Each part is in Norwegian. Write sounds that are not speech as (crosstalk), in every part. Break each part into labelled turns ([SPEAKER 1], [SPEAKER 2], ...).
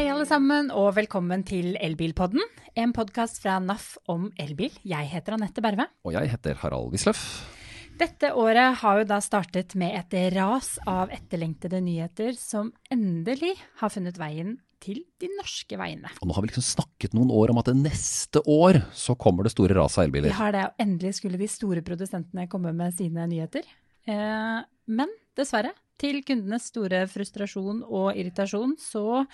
[SPEAKER 1] hei, alle sammen, og velkommen til Elbilpodden. En podkast fra NAF om elbil. Jeg heter Anette Berve.
[SPEAKER 2] Og jeg heter Harald Wisløff.
[SPEAKER 1] Dette året har jo da startet med et ras av etterlengtede nyheter som endelig har funnet veien til de norske veiene.
[SPEAKER 2] Og nå har vi liksom snakket noen år om at neste år så kommer det store raset av
[SPEAKER 1] Vi
[SPEAKER 2] elbiler.
[SPEAKER 1] har det, og endelig skulle de store produsentene komme med sine nyheter. Eh, men dessverre, til kundenes store frustrasjon og irritasjon, så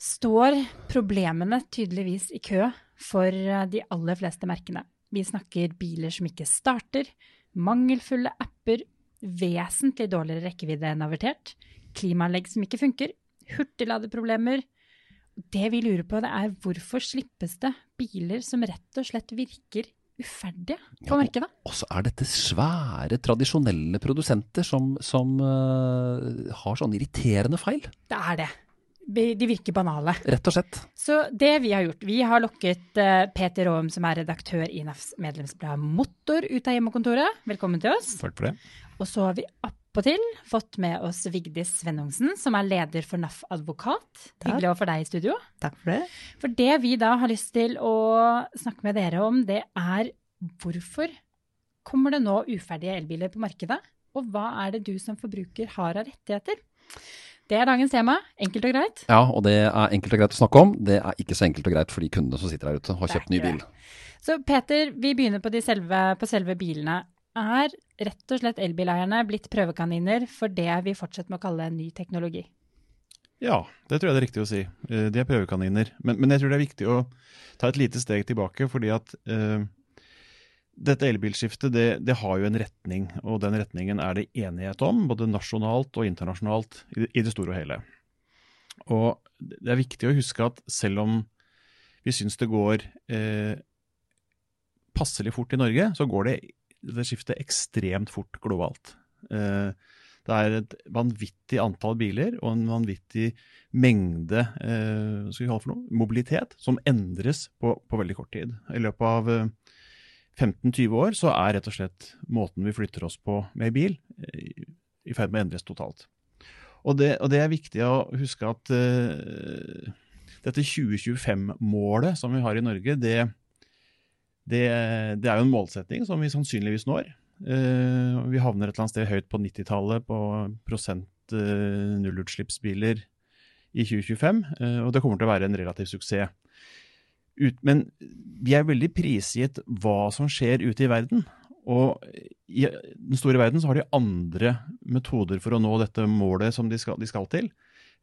[SPEAKER 1] står problemene tydeligvis i kø for eh, de aller fleste merkene. Vi snakker biler som ikke starter, mangelfulle apper, vesentlig dårligere rekkevidde enn avertert, klimaanlegg som ikke funker, hurtigladeproblemer. Det vi lurer på, det er hvorfor slippes det biler som rett og slett virker uferdige på
[SPEAKER 2] Ja.
[SPEAKER 1] markedet?
[SPEAKER 2] Og så er dette svære, tradisjonelle produsenter som, som uh, har sånne irriterende feil,
[SPEAKER 1] Det er det. De virker banale.
[SPEAKER 2] rett og slett.
[SPEAKER 1] Så det vi har gjort, vi har lokket eh, Peter Aam, som er redaktør i NAFs medlemsblad Motor, ut av hjemmekontoret. Velkommen til oss.
[SPEAKER 3] Takk for det.
[SPEAKER 1] Og så har vi appåtil fått med oss Vigdis Svennungsen, som er leder for NAF Advokat. Hyggelig å få deg i studio.
[SPEAKER 4] Takk for det.
[SPEAKER 1] For det vi da har lyst til å snakke med dere om, det er hvorfor kommer det nå uferdige elbiler på markedet? Og hva er det du som forbruker har av rettigheter? Det er dagens tema. Enkelt og greit.
[SPEAKER 2] Ja, og det er enkelt og greit å snakke om. Det er ikke så enkelt og greit for de kundene som sitter der ute og har kjøpt ny bil.
[SPEAKER 1] det. Så Peter, vi begynner på, de selve, på selve bilene. Er rett og slett elbileierne blitt prøvekaniner for det vi fortsetter med å kalle ny teknologi?
[SPEAKER 3] Ja, det tror jeg det er riktig å si. Eh, De er prøvekaniner. Men, men jeg tror det er viktig å ta et lite steg tilbake, fordi at eh, dette elbilskiftet det, det har jo en retning, og den retningen er det enighet om, både nasjonalt og internasjonalt i det, i det store og hele. Og det er viktig å huske at selv om vi syns det går eh, passelig fort i Norge, så går det, det skiftet ekstremt fort globalt. Eh, det er et vanvittig antall biler og en vanvittig mengde eh, mobilitet som endres på, på veldig kort tid. I løpet av eh, 15-20 år så er rett og slett måten vi flytter oss på med bil, eh, i ferd med å endres totalt. Og det, og det er viktig å huske at uh, dette 2025-målet som vi har i Norge, det, det, det er jo en målsetting som vi sannsynligvis når. Uh, vi havner et eller annet sted høyt på 90-tallet på prosent uh, nullutslippsbiler i 2025, eh, og det kommer til å være en relativ suksess. Ut, men vi er veldig prisgitt hva som skjer ute i verden. Og i den store verden så har de andre metoder for å nå dette målet som de skal, de skal til.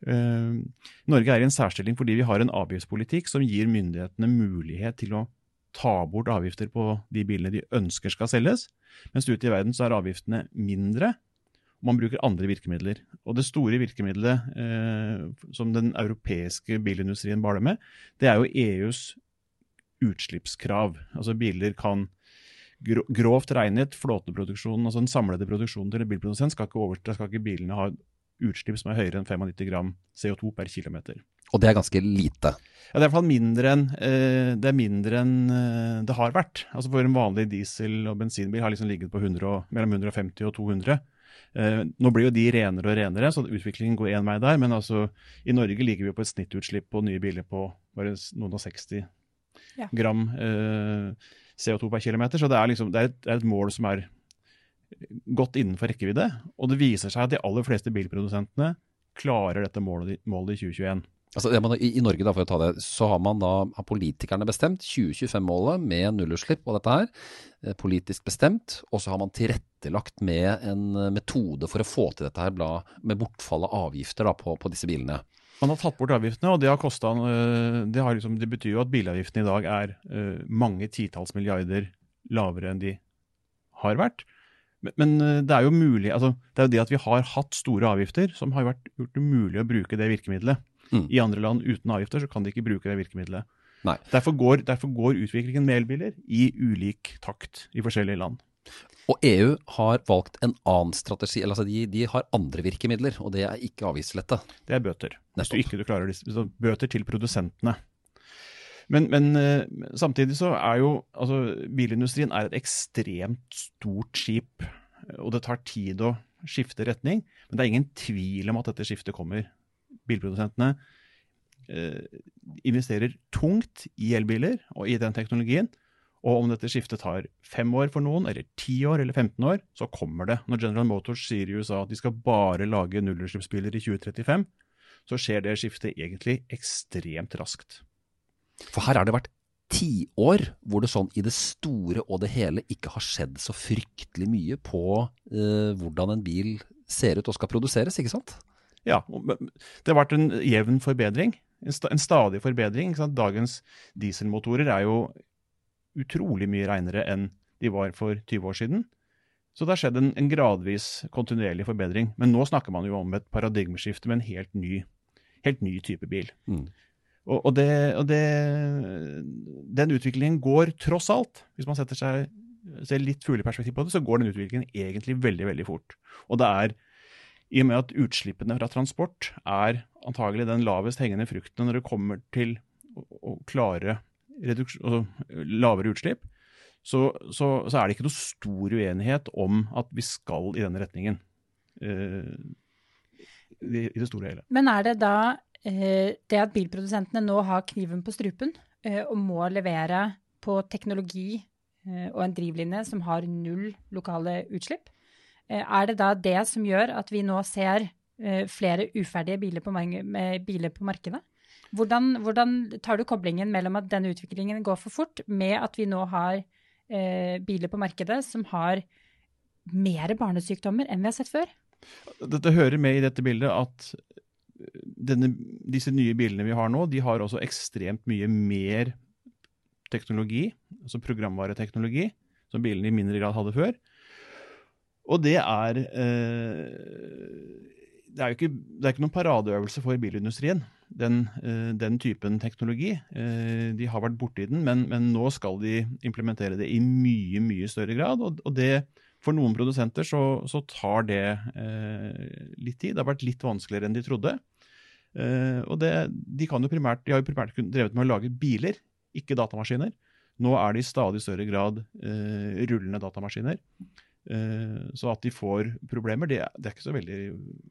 [SPEAKER 3] Uh, Norge er i en særstilling fordi vi har en avgiftspolitikk som gir myndighetene mulighet til å ta bort avgifter på de bilene de ønsker skal selges. Mens ute i verden så er avgiftene mindre, og man bruker andre virkemidler. Og det store virkemidlet uh, som den europeiske bilindustrien baler med, det er jo EUs utslippskrav. Altså biler kan grovt regnet, flåteproduksjonen, altså den samlede produksjonen til en bilprodusent, skal ikke, overstå, skal ikke bilene ha utslipp som er høyere enn 95 gram CO2 per kilometer.
[SPEAKER 2] Og det er ganske lite.
[SPEAKER 3] Ja, det er i hvert fall mindre enn eh, det, mindre enn eh, det har vært. Altså For en vanlig diesel- og bensinbil har liksom ligget på 100 og, mellom 150 og 200. Eh, nå blir jo de renere og renere, så utviklingen går én vei der. Men altså, i Norge ligger vi på et snittutslipp på nye biler på bare noen og 60
[SPEAKER 1] Ja.
[SPEAKER 3] gram eh, CO2 per kilometer. Så det er, liksom, det, er et, det er et mål som er godt innenfor rekkevidde. Og det viser seg at de aller fleste bilprodusentene klarer dette målet, i- målet i 2021.
[SPEAKER 2] Altså, det man, i, I Norge, da, for å ta det, så har man da, har politikerne bestemt 2025-målet med nullutslipp og dette her. eh, Politisk bestemt. Og så har man tilrettelagt med en metode for å få til dette her, bla, med bortfall av avgifter da, på, på disse bilene.
[SPEAKER 3] Man har tatt bort avgiftene, og det, har kostet, øh, det, har liksom, det betyr jo at bilavgiftene i dag er øh, mange titalls milliarder lavere enn de har vært. Men, men øh, det er jo mulig, altså, det er jo det at vi har hatt store avgifter som har vært, gjort det mulig å bruke det virkemidlet.
[SPEAKER 2] Mm.
[SPEAKER 3] I andre land uten avgifter så kan de ikke bruke det virkemidlet. Derfor går, derfor går utviklingen med elbiler i ulik takt i forskjellige land.
[SPEAKER 2] Og EU har valgt en annen strategi, eller altså de, de har andre virkemidler, og det er ikke avgiftslette.
[SPEAKER 3] Det er bøter. Hvis du ikke du klarer så bøter til produsentene. Men, men eh, samtidig så er jo altså, bilindustrien er et ekstremt stort skip, og det tar tid å skifte retning. Men det er ingen tvil om at dette skiftet kommer. Bilprodusentene eh, investerer tungt i elbiler og i den teknologien. Og om dette skiftet tar fem år for noen, eller ti år, eller 15 år, så kommer det. Når General Motors sier i USA at de skal bare lage nullutslippsbiler i 2035, så skjer det skiftet egentlig ekstremt raskt.
[SPEAKER 2] For her har det vært tiår hvor det sånn i det store og det hele ikke har skjedd så fryktelig mye på eh, hvordan en bil ser ut og skal produseres, ikke sant?
[SPEAKER 3] Ja, det har vært en jevn forbedring. En, sta, en stadig forbedring. Dagens dieselmotorer er jo utrolig mye reinere enn de var for 20 år siden. Så det har skjedd en, en, gradvis kontinuerlig forbedring. Men nå snakker man jo om et paradigmeskifte med en helt ny, helt ny type bil. Mm. Og, og, det, og det, den utviklingen går tross alt, hvis man setter seg ser litt fugleperspektiv på det, så går den utviklingen egentlig veldig veldig fort. Og det er, i og med at utslippene fra transport er antagelig den lavest hengende frukten når det kommer til å, å klare altså, lavere utslipp, så, så, så, er det ikke noe stor uenighet om at vi skal i denne retningen. Uh, i, det store og hele.
[SPEAKER 1] Men er det da uh, det at bilprodusentene nå har kniven på strupen uh, og må levere på teknologi og en drivlinje som har null lokale utslipp, er det da det som gjør at vi nå ser flere uferdige biler på, biler på markedet? Hvordan, hvordan, tar du koblingen mellom at denne utviklingen går for fort, med at vi nå har eh, biler på markedet som har mer barnesykdommer enn vi har sett før?
[SPEAKER 3] Dette hører med i dette bildet at denne, disse nye bilene vi har nå, de har også ekstremt mye mer teknologi, altså programvareteknologi, som bilene i mindre grad hadde før. Og det er eh, det er ikke, det er ikke noen paradeøvelse for bilindustrien, den, eh, den, typen teknologi. Eh, de har vært borti den, men, men, nå skal de implementere det i mye, mye større grad. Og, det, for noen produsenter så, så tar det eh, litt tid. Det har vært litt vanskeligere enn de trodde. Og det, de, primært, de har jo primært drevet med å lage biler, ikke datamaskiner. Nå er det i stadig større grad rullende datamaskiner. Eh, så at de får problemer, det, er ikke så veldig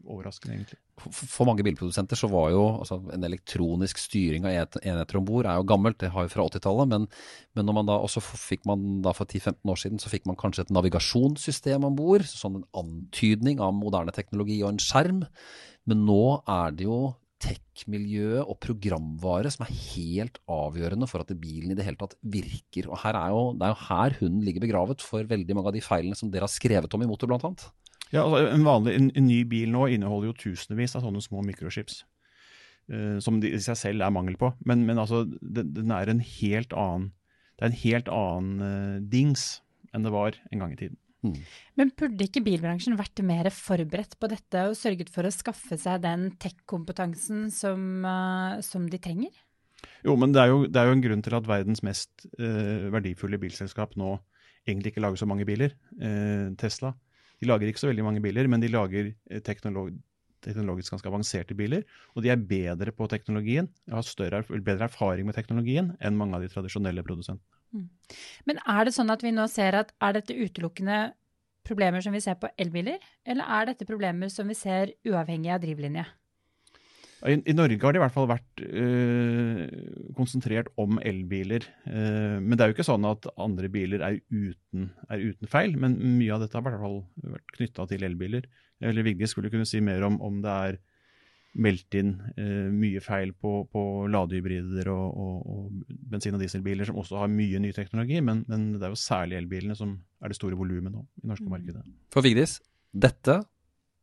[SPEAKER 3] overraskende, egentlig.
[SPEAKER 2] For mange bilprodusenter så var jo altså, en elektronisk styring av enheter om bord er jo gammelt, det har jo fra 80-tallet. Men, men, når man da også fikk man da for 10-15 år siden så fikk man kanskje et navigasjonssystem om bord. Sånn en antydning av moderne teknologi og en skjerm. Men nå er det jo tech-miljøet og programvare som er helt avgjørende for at bilen i det hele tatt virker. Og er jo, Det er jo her hunden ligger begravet for veldig mange av de feilene som dere har skrevet om i Motor bl.a.
[SPEAKER 3] Ja, altså en, vanlig, en, en, ny bil nå inneholder jo tusenvis av sånne små mikrochips. Uh, som i seg selv er mangel på. Men, men altså, den, den, er en helt annen Det er en helt annen uh, dings enn det var en gang i tiden.
[SPEAKER 1] Mm. Men burde ikke bilbransjen vært mer forberedt på dette og sørget for å skaffe seg den tech-kompetansen som, uh, som, de trenger?
[SPEAKER 3] Jo, men det er jo, det er jo, en grunn til at verdens mest uh, verdifulle bilselskap nå egentlig ikke lager så mange biler. Uh, Tesla. De lager ikke så veldig mange biler, men de lager teknolog teknologisk ganske avanserte biler. Og de er bedre på teknologien, har større, bedre erfaring med teknologien enn mange av de tradisjonelle produsentene. Mm.
[SPEAKER 1] Men er det sånn at vi nå ser at er dette utelukkende problemer som vi ser på elbiler, eller er dette problemer som vi ser uavhengig av drivlinje?
[SPEAKER 3] I, I, Norge har det i hvert fall vært øh, konsentrert om elbiler. Øh, men det er jo ikke sånn at andre biler er uten, er uten feil. Men mye av dette har i hvert fall vært knytta til elbiler. Eller Vigdis skulle kunne si mer om om det er meldt inn eh, mye feil på, på ladehybrider og, og, og, bensin- og dieselbiler, som også har mye ny teknologi. Men, men det er jo særlig elbilene som er det store volumet nå i norske mm. markedet.
[SPEAKER 2] For Vigdis, dette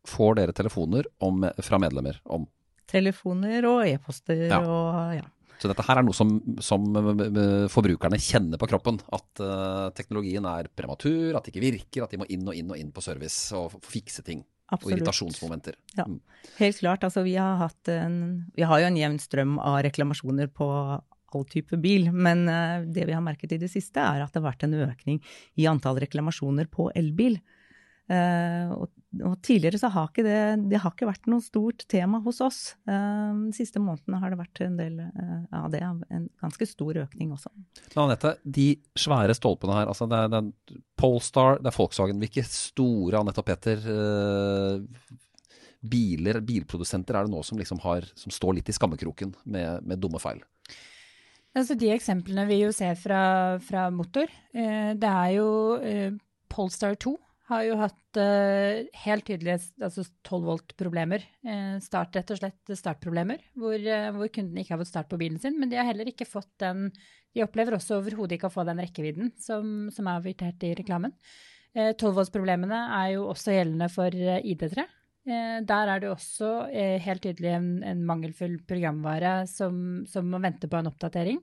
[SPEAKER 2] får dere telefoner om, fra medlemmer om?
[SPEAKER 4] Telefoner og e-poster ja. og ja.
[SPEAKER 2] Så dette her er noe som, som eh, forbrukerne kjenner på kroppen. At uh, teknologien er prematur, at det ikke virker, at de må inn og inn og inn på service og fikse ting. Absolutt. Og irritasjonsmomenter.
[SPEAKER 4] Ja, mm. helt klart. Altså, vi, har en, vi har jo en jevn strøm av reklamasjoner på all type bil, men uh, det vi har merket i det siste, er at det har vært en økning i antall reklamasjoner på elbil. Uh, og, og, tidligere så har ikke det, det har ikke vært noe stort tema hos oss. Uh, de siste månedene har det vært en del uh, av det, en ganske stor økning også.
[SPEAKER 2] Men Anette, de svære stolpene her, altså det er, det er Polestar, det er Volkswagen. Hvilke store, Anette og Petter, biler, bilprodusenter er det nå som, liksom har, som står litt i skammekroken med, med dumme feil?
[SPEAKER 1] Altså de eksemplene vi jo ser fra, fra motor, eh, det er jo eh, Polestar 2 har jo hatt uh, helt tydelige altså 12 volt-problemer. Uh, start, rett og slett startproblemer, hvor, uh, hvor, kunden ikke har fått start på bilen sin. Men de har heller ikke fått den De opplever også overhodet ikke å få den rekkevidden som, som er avvirtert i reklamen. 12 volts-problemene er jo også gjeldende for ID3. Der er det også helt tydelig en, en mangelfull programvare som, som må vente på en oppdatering.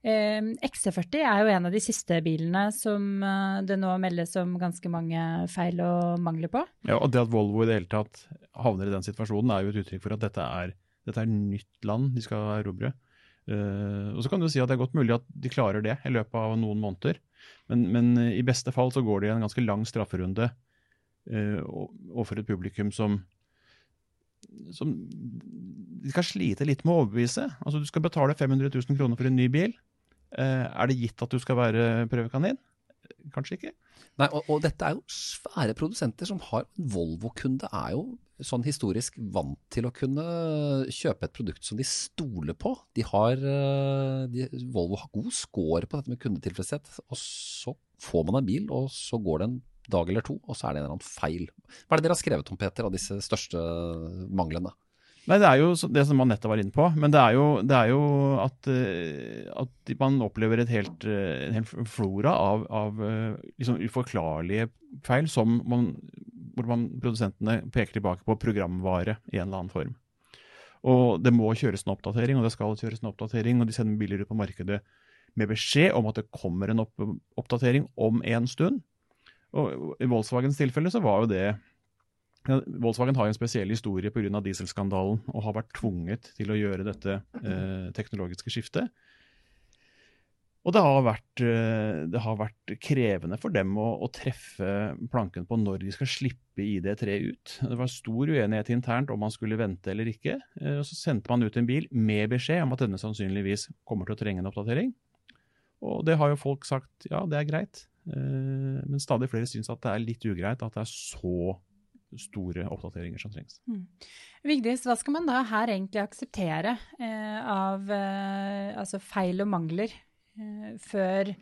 [SPEAKER 1] Ehm, XC40 er jo en av de siste bilene som eh, det nå meldes om ganske mange feil og mangler på.
[SPEAKER 3] Ja, og Det at Volvo i det hele tatt havner i den situasjonen, er jo et uttrykk for at dette er, dette er nytt land de skal erobre. Uh, og så kan du si at Det er godt mulig at de klarer det i løpet av noen måneder. Men, men i beste fall så går det i en ganske lang strafferunde uh, overfor et publikum som, som de skal slite litt med å overbevise. Altså Du skal betale 500 000 kroner for en ny bil. Eh, er det gitt at du skal være prøvekanin? Kanskje ikke.
[SPEAKER 2] Nei, og, og, dette er jo svære produsenter som har Volvo-kunde er jo sånn historisk vant til å kunne kjøpe et produkt som de stoler på. De har, eh, de, Volvo har god score på dette med kundetilfredshet. Og så får man en bil, og så går det en dag eller to, og så er det en eller annen feil. Hva er det dere har skrevet om, Peter, av disse største manglene?
[SPEAKER 3] Nei, Det er jo det som Anette var inne på. Men det er jo, det er jo at, eh, at, man opplever et helt, eh, en hel flora av, av eh, liksom uforklarlige feil som man, hvor man, produsentene peker tilbake på programvare i en eller annen form. Og det må kjøres en oppdatering, og det skal kjøres en oppdatering. Og de sender biler ut på markedet med beskjed om at det kommer en opp oppdatering om en stund. Og I Volkswagens tilfelle så var jo det Volkswagen har en spesiell historie pga. dieselskandalen og har vært tvunget til å gjøre dette eh, teknologiske skiftet. Og det har, vært, eh, det har vært, krevende for dem å, å, treffe planken på når de skal slippe ID3 ut. Det var stor uenighet internt om man skulle vente eller ikke. Eh, og Så sendte man ut en bil med beskjed om at denne sannsynligvis kommer til å trenge en oppdatering. Og det har jo folk sagt ja, det er greit. Eh, men stadig flere syns at det er litt ugreit at det er så store oppdateringer som trengs. Mm.
[SPEAKER 1] Vigdis, hva skal man da her egentlig akseptere eh, av eh, altså feil og mangler eh, før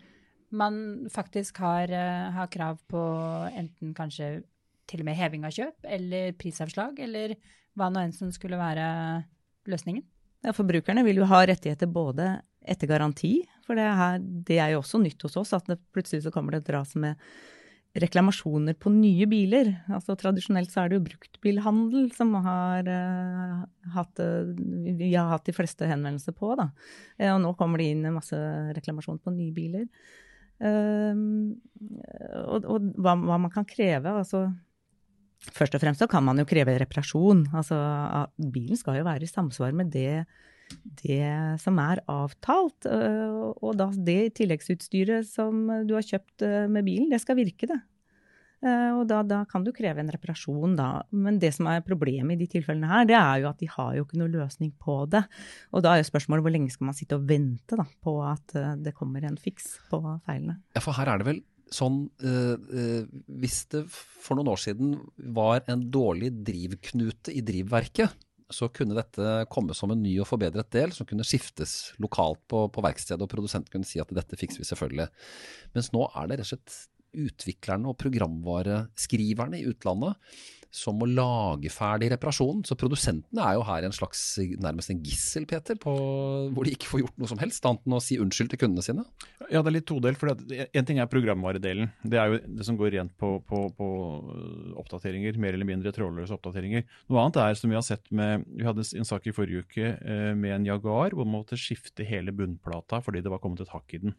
[SPEAKER 1] man faktisk har, eh, har, krav på enten kanskje til og med heving av kjøp eller prisavslag, eller hva nå enn som skulle være løsningen?
[SPEAKER 4] Ja, Forbrukerne vil jo ha rettigheter både etter garanti, for det er, det er jo også nytt hos oss at det plutselig så kommer det et ras med reklamasjoner på nye biler. Altså Tradisjonelt så er det jo bruktbilhandel som har uh, hatt, uh, vi har hatt de fleste henvendelser på. da. Uh, og nå kommer det inn masse reklamasjon på nye biler. Uh, og, og hva, hva, man kan kreve altså Først og fremst så kan man jo kreve reparasjon. Altså, bilen skal jo være i samsvar med det det som er avtalt. Øh, og da det tilleggsutstyret som du har kjøpt øh, med bilen, det skal virke, det. Øh, og da, da, kan du kreve en reparasjon, da. Men det som er problemet i de tilfellene her, det er jo at de har jo ikke noe løsning på det. Og da er jo spørsmålet hvor lenge skal man sitte og vente da, på at det kommer en fiks på feilene.
[SPEAKER 2] Ja, for her er det vel sånn øh, Hvis det for noen år siden var en dårlig drivknute i drivverket, så kunne dette komme som en ny og forbedret del som kunne skiftes lokalt på, på verkstedet, og produsenten kunne si at dette fikser vi selvfølgelig. Mens nå er det rett og slett utviklerne og programvareskriverne i utlandet som må lage ferdig reparasjonen. Så produsentene er jo her en slags nærmest en gissel, Peter, på, hvor de ikke får gjort noe som helst, annet enn å si unnskyld til kundene sine.
[SPEAKER 3] Ja, det er litt todelt. for En ting er programvaredelen. Det er jo det som går rent på, på, på oppdateringer, mer eller mindre trådløse oppdateringer. Noe annet er, som vi har sett med Vi hadde en sak i forrige uke eh, med en Jaguar hvor man måtte skifte hele bunnplata fordi det var kommet et hakk i den.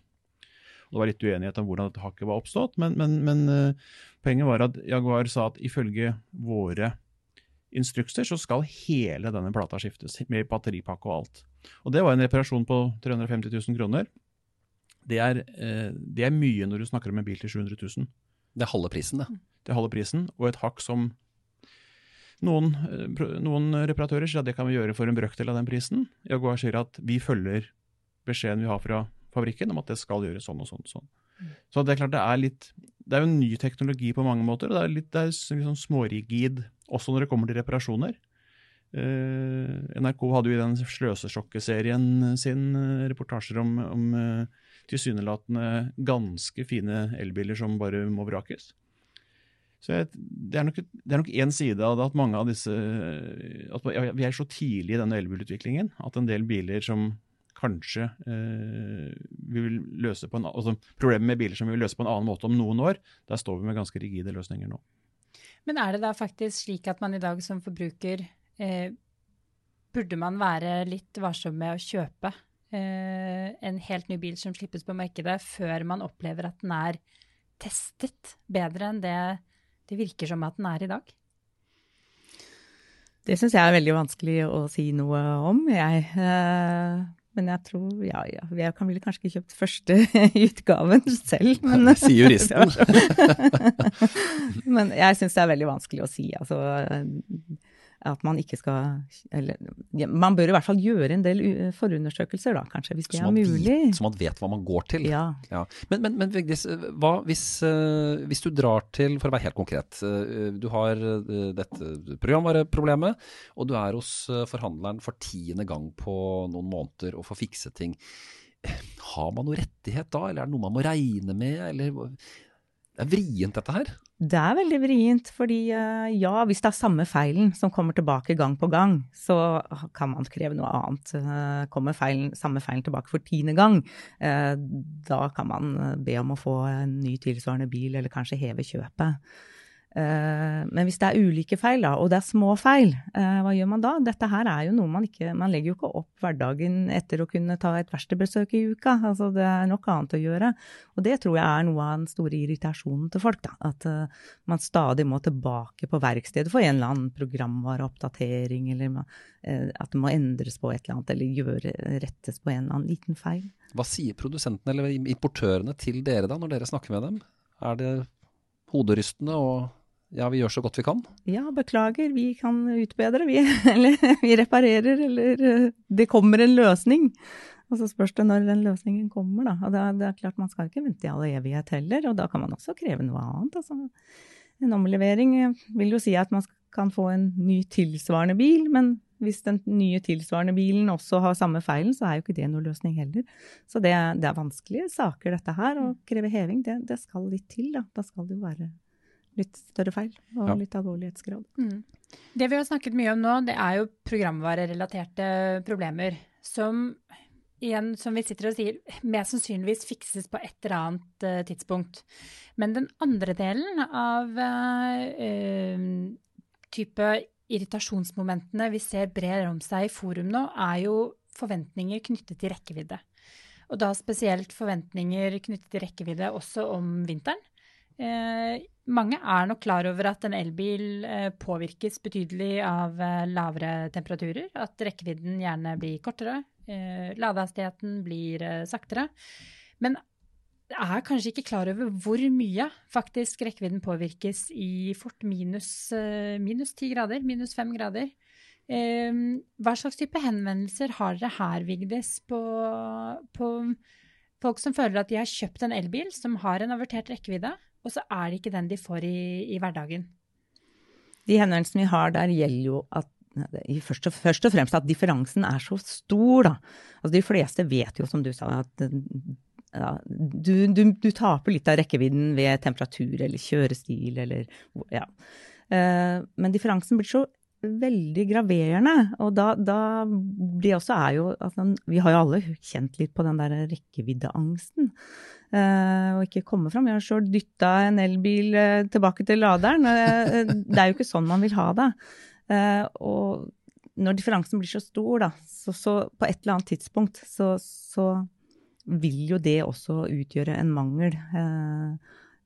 [SPEAKER 3] Det var litt uenighet om hvordan dette hakket var oppstått, men, men, men uh, poenget var at Jaguar sa at ifølge våre instrukser så skal hele denne plata skiftes, med batteripakke og alt. Og det var en reparasjon på 350 000 kroner. Det er, uh, det er mye når du snakker om en bil til 700 000.
[SPEAKER 2] Det er halve prisen, det.
[SPEAKER 3] Det er halve prisen, og et hakk som noen, eh, noen, reparatører sier at det kan vi gjøre for en brøkdel av den prisen. Jaguar sier at vi følger beskjeden vi har fra fabrikken om at det skal gjøres sånn og sånn. og sånn. Mm. Så det er klart det er litt Det er jo en ny teknologi på mange måter, og det er litt det er liksom smårigid også når det kommer til reparasjoner. Uh, NRK hadde jo i den Sløsesjokket-serien sin uh, reportasjer om, om uh, tilsynelatende ganske fine elbiler som bare må vrakes. Så jeg, det er nok det er nok én side av det at mange av disse at Vi er så tidlig i denne elbilutviklingen at en del biler som kanskje eh, vi vil løse på en, altså Problemet med biler som vi vil løse på en annen måte om noen år, der står vi med ganske rigide løsninger nå.
[SPEAKER 1] Men er det da faktisk slik at man i dag som forbruker eh, burde man være litt varsom med å kjøpe eh, en helt ny bil som slippes på markedet, før man opplever at den er testet bedre enn det det virker som at den er i dag?
[SPEAKER 4] Det syns jeg er veldig vanskelig å si noe om. Jeg, eh, men jeg tror ja, ja. Jeg kan vel kanskje ikke kjøpt første (laughs) utgaven selv. Men,
[SPEAKER 2] Sier juristen. (laughs)
[SPEAKER 4] men jeg syns det er veldig vanskelig å si. Altså, at man ikke skal eller, ja, Man bør i hvert fall gjøre en del forundersøkelser, da, kanskje, hvis det er mulig.
[SPEAKER 2] Vet, så man vet hva man går til.
[SPEAKER 4] Ja.
[SPEAKER 2] ja. Men, men, men Vigdis, hva hvis, uh, hvis, du drar til, for å være helt konkret uh, Du har uh, dette programvareproblemet, og du er hos forhandleren for tiende gang på noen måneder og får fikse ting. Har man noe rettighet da, eller er det noe man må regne med, eller det er vrient, dette her?
[SPEAKER 4] Det er veldig vrient, fordi eh, ja, hvis det er samme feilen som kommer tilbake gang på gang, så kan man kreve noe annet. Eh, kommer feilen, samme feilen tilbake for tiende gang, eh, da kan man be om å få en ny tilsvarende bil, eller kanskje heve kjøpet. Eh, men hvis det er ulike feil, da, og det er små feil, eh, hva gjør man da? Dette her er jo noe man ikke Man legger jo ikke opp hverdagen etter å kunne ta et verkstedbesøk i uka. Altså, det er nok annet å gjøre. Og det tror jeg er noe av den store irritasjonen til folk. da, At uh, man stadig må tilbake på verkstedet for en eller annen programvareoppdatering, eller at det må endres på et eller annet, eller gjøre, rettes på en eller annen liten feil.
[SPEAKER 2] Hva sier produsentene eller importørene til dere da, når dere snakker med dem? Er det hoderystende og ja, vi gjør så godt vi kan.
[SPEAKER 4] Ja, beklager, vi kan utbedre, vi. (laughs) Eller vi reparerer, eller eh, det kommer en løsning. Og så spørs det når den løsningen kommer, da. Og det er, det er klart, man skal ikke vente i all evighet heller, og da kan man også kreve noe annet. Altså, en omlevering vil jo si at man kan få en ny tilsvarende bil, men hvis den nye tilsvarende bilen også har samme feilen, så er jo ikke det noe løsning heller. Så det, det er vanskelige saker, dette her. Å kreve heving, det, det skal litt til, da. Da skal det jo være litt større feil og ja. litt alvorlighetsgrad. Mm.
[SPEAKER 1] Det vi har snakket mye om nå, det er jo programvarerelaterte problemer. Som igjen, som vi sitter og sier, mest sannsynligvis fikses på et eller annet uh, tidspunkt. Men den andre delen av uh, type irritasjonsmomentene vi ser brer om seg i forum nå, er jo forventninger knyttet til rekkevidde. Og da spesielt forventninger knyttet til rekkevidde også om vinteren. Eh, mange er nok klar over at en elbil eh, påvirkes betydelig av eh, lavere temperaturer. At rekkevidden gjerne blir kortere. Eh, ladehastigheten blir saktere. Men er kanskje ikke klar over hvor mye faktisk rekkevidden påvirkes i fort minus, minus 10 grader, minus 5 grader. Hva slags type henvendelser har dere her, Vigdis, på, på folk som føler at de har kjøpt en elbil som har en avertert rekkevidde, og så er det ikke den de får i, i hverdagen.
[SPEAKER 4] De henvendelsene vi har der, gjelder jo at først og, først og, fremst at differansen er så stor, da. Altså de fleste vet jo, som du sa, at ja, du, du, du, taper litt av rekkevidden ved temperatur eller kjørestil eller ja. Eh, men differansen blir så veldig graverende. Og da, da det også er jo altså, Vi har jo alle kjent litt på den der rekkeviddeangsten. Uh, og ikke komme fram. Jeg har sjøl dytta en elbil uh, tilbake til laderen. Uh, det er jo ikke sånn man vil ha det. og når differansen blir så stor, da, så, så på et eller annet tidspunkt så, så, vil jo det også utgjøre en mangel,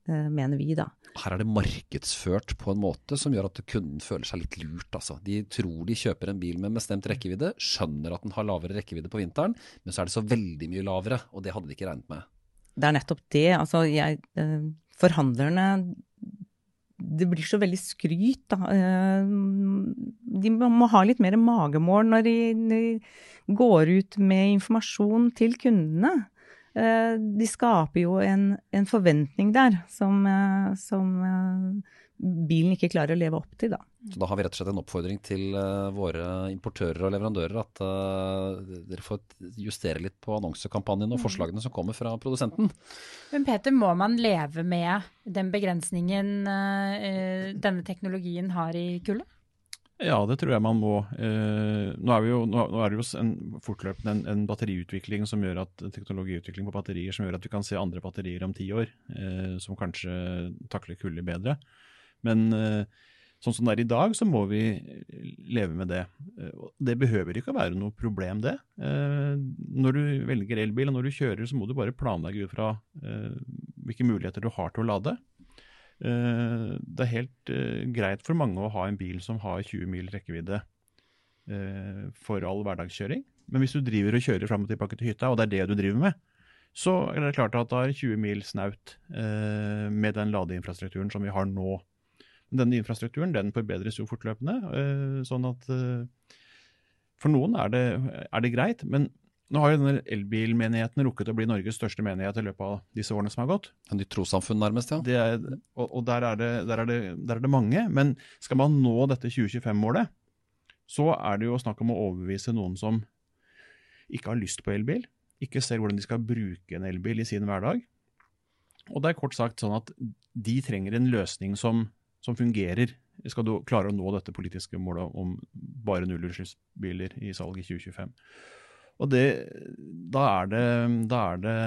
[SPEAKER 4] mener vi, da.
[SPEAKER 2] Her er det markedsført på en måte som gjør at kunden føler seg litt lurt. Altså. De tror de kjøper en bil med bestemt rekkevidde, skjønner at den har lavere rekkevidde på vinteren, men så er det så veldig mye lavere, og det hadde de ikke regnet med
[SPEAKER 4] det er nettopp det. Altså, jeg, eh, forhandlerne det blir så veldig skryt, da. Eh, de må ha litt mer magemål når de, går ut med informasjon til kundene. Eh, de skaper jo en, en forventning der som, som, bilen ikke klarer å leve opp til, da.
[SPEAKER 2] Så da har vi rett og slett en oppfordring til uh, våre importører og leverandører at uh, dere får justere litt på annonsekampanjen og mm. forslagene som kommer fra produsenten.
[SPEAKER 1] Men Peter, må man leve med den begrensningen uh, denne teknologien har i kullet?
[SPEAKER 3] Ja, det tror jeg man må. Eh, nå, er jo, nå, er det jo en, fortløpende en, en, batteriutvikling som gjør at, teknologiutvikling på batterier som gjør at vi kan se andre batterier om ti år eh, som kanskje takler kulde bedre. Men eh, sånn som det er i dag, så må vi leve med det. Eh, det behøver ikke å være noe problem, det. Eh, når du velger elbil og når du kjører, så må du bare planlegge ut fra eh, hvilke muligheter du har til å lade. Eh, det er helt eh, greit for mange å ha en bil som har 20 mil rekkevidde eh, for all hverdagskjøring. Men hvis du driver og kjører fram og tilbake til hytta, og det er det du driver med, så er det klart at det er 20 mil snaut med den ladeinfrastrukturen som vi har nå. Denne infrastrukturen den forbedres jo fortløpende. sånn at for noen er det, er det greit, men nå har jo denne elbilmenigheten rukket å bli Norges største menighet i løpet av disse årene som har gått.
[SPEAKER 2] En nytt trossamfunn nærmest, ja.
[SPEAKER 3] Er, og, og der, er det, der, er det, der, er det, mange. Men skal man nå dette 2025-målet, så er det jo snakk om å overbevise noen som ikke har lyst på elbil, ikke ser hvordan de skal bruke en elbil i sin hverdag. Og det er kort sagt sånn at de trenger en løsning som, som fungerer. Skal du klare å nå dette politiske målet om bare nullutslippsbiler i salg i 2025. Og det, da er det Da, er det,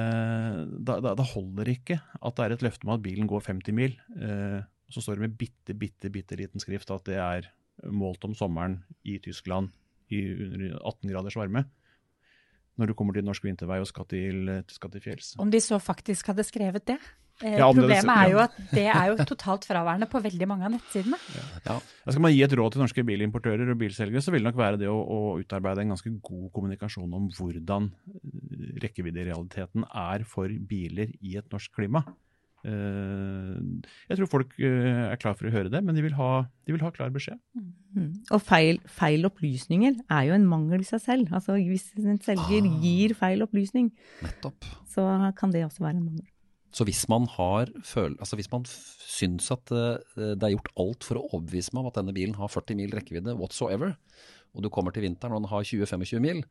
[SPEAKER 3] da, da holder ikke at det er et løfte om at bilen går 50 mil. Eh, så står det med bitte, bitte, bitte liten skrift at det er målt om sommeren i Tyskland i under 18 graders varme. Når du kommer til norsk vintervei og skal til, skal til fjells.
[SPEAKER 1] Om de så faktisk hadde skrevet det? Eh, ja, Problemet er jo at det er jo totalt fraværende på veldig mange av nettsidene. Ja.
[SPEAKER 3] Ja. Skal man gi et råd til norske bilimportører og bilselgere, så vil det nok være det å, å utarbeide en ganske god kommunikasjon om hvordan eh, rekkevidderealiteten er for biler i et norsk klima. Eh, jeg tror folk er klar for å høre det, men de vil ha, de vil ha klar beskjed.
[SPEAKER 4] Mm. Og feil, feil, opplysninger er jo en mangel i seg selv. Altså Hvis en selger ah. gir feil opplysning, Nettopp. så kan det også være en mangel.
[SPEAKER 2] Så hvis man, har, altså hvis man syns at eh, det er gjort alt for å overbevise meg om at denne bilen har 40 mil rekkevidde whatsoever, og du kommer til vinteren og den har 20-25 mil,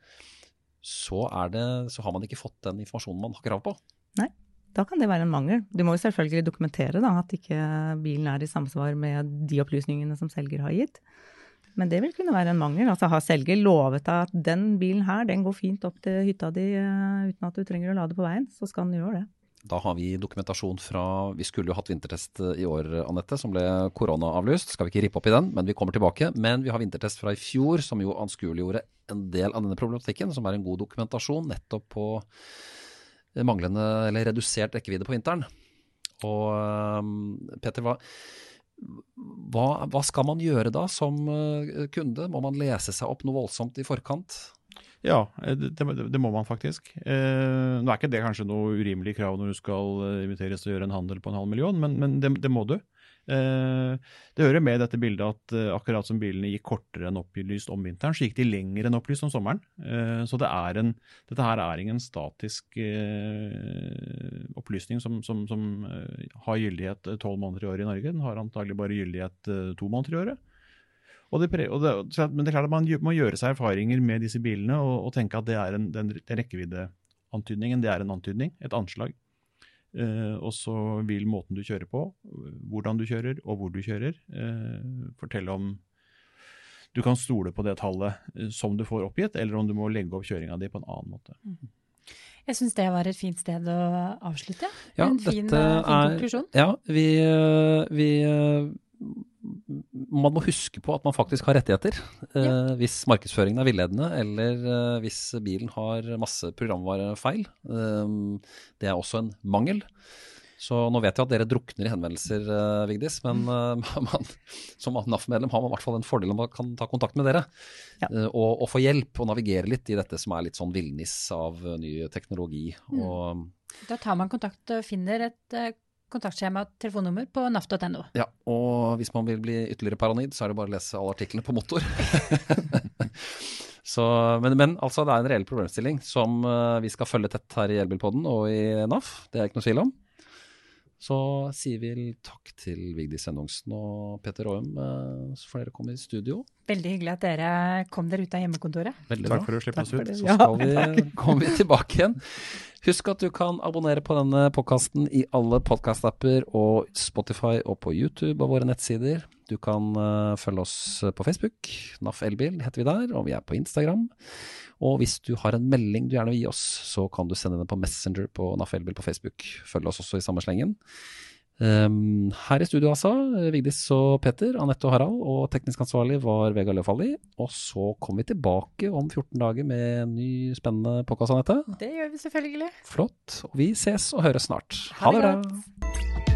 [SPEAKER 2] så, det, så, har man ikke fått den informasjonen man har krav på.
[SPEAKER 4] Nei, da kan det være en mangel. Du må jo selvfølgelig dokumentere da, at ikke bilen er i samsvar med de opplysningene som selger har gitt. Men det vil kunne være en mangel. Altså Har selger lovet deg at den bilen her den går fint opp til hytta di uh, uten at du trenger å lade på veien, så skal den gjøre det.
[SPEAKER 2] Da har vi dokumentasjon fra Vi skulle jo hatt vintertest eh, i år, Anette, som ble koronaavlyst. Skal vi ikke rippe opp i den, men vi kommer tilbake. Men vi har vintertest fra i fjor, som jo anskueliggjorde en del av denne problematikken, som er en god dokumentasjon nettopp på manglende eller redusert rekkevidde på vinteren. Og eh, Peter, hva, hva, hva, skal man gjøre da som eh, kunde? Må man lese seg opp noe voldsomt i forkant?
[SPEAKER 3] Ja, eh, det, det, må man faktisk. Eh, nå er ikke det kanskje noe urimelig krav når du skal eh, inviteres til å gjøre en handel på en halv million, men, men det, det, må du. Eh, det hører med i dette bildet at eh, akkurat som bilene gikk kortere enn opplyst om vinteren, så gikk de lenger enn opplyst om sommeren. Eh, så det en, dette her er ingen statisk opplysning som, som, som har gyldighet tolv måneder i året i Norge. Den har antagelig bare gyldighet to måneder i året. Og det, og det, men det er klart at man må gjøre seg erfaringer med disse bilene og, og tenke at det er en, den, den rekkeviddeantydningen det er en antydning, et anslag. Eh, og så vil måten du kjører på, hvordan du kjører og hvor du kjører, eh, fortelle om du kan stole på det tallet eh, som du får oppgitt, eller om du må legge opp kjøringa di på en annen måte. Mm.
[SPEAKER 1] Jeg syns det var et fint sted å avslutte. Ja, en fin, fin er, konklusjon.
[SPEAKER 2] Ja, vi, eh, vi eh, man må huske på at man faktisk har rettigheter. Ja. Eh, hvis markedsføringen er villedende, eller eh, hvis bilen har masse programvarefeil. Eh, det er også en mangel. Så nå vet jeg at dere drukner i henvendelser, eh, Vigdis, men mm. (laughs) man, som NAF-medlem har man i hvert fall en fordel om man kan ta kontakt med dere. Ja. Eh, og, og, få hjelp og navigere litt i dette som er litt sånn villniss av ny teknologi. Mm. Og,
[SPEAKER 1] da tar man kontakt og finner et kontaktskjema og telefonnummer på naf.no.
[SPEAKER 2] Ja, og hvis man vil bli ytterligere paranoid, så er det bare å lese alle artiklene på motor. (laughs) så, men, men, altså, det er en reell problemstilling som uh, vi skal følge tett her i Elbilpodden og i NAF. Det er ikke noe tvil om. Så sier vi takk til Vigdis Ennungsen og Peter Aum, eh, så får dere komme i studio.
[SPEAKER 1] Veldig hyggelig at dere kom dere ut av hjemmekontoret.
[SPEAKER 2] Veldig
[SPEAKER 3] Takk
[SPEAKER 2] bra.
[SPEAKER 3] for å slippe oss ut.
[SPEAKER 2] Så skal vi, (laughs) kommer vi tilbake igjen. Husk at du kan abonnere på denne podkasten i alle podkastapper og Spotify og på YouTube og våre nettsider. Du kan uh, følge oss på Facebook. NAF Elbil heter vi der, og vi er på Instagram. Og hvis du har en melding du gjerne vil gi oss, så kan du sende den på Messenger på NAF Elbil på Facebook. Følg oss også i samme slengen. Um, her i studio, altså. Vigdis og Peter, Anette og Harald. Og teknisk ansvarlig var Vegard Løfaldli. Og så kommer vi tilbake om 14 dager med en ny spennende podkast, Anette.
[SPEAKER 1] Det gjør vi selvfølgelig.
[SPEAKER 2] Flott. Og vi ses og høres snart. Ha det bra.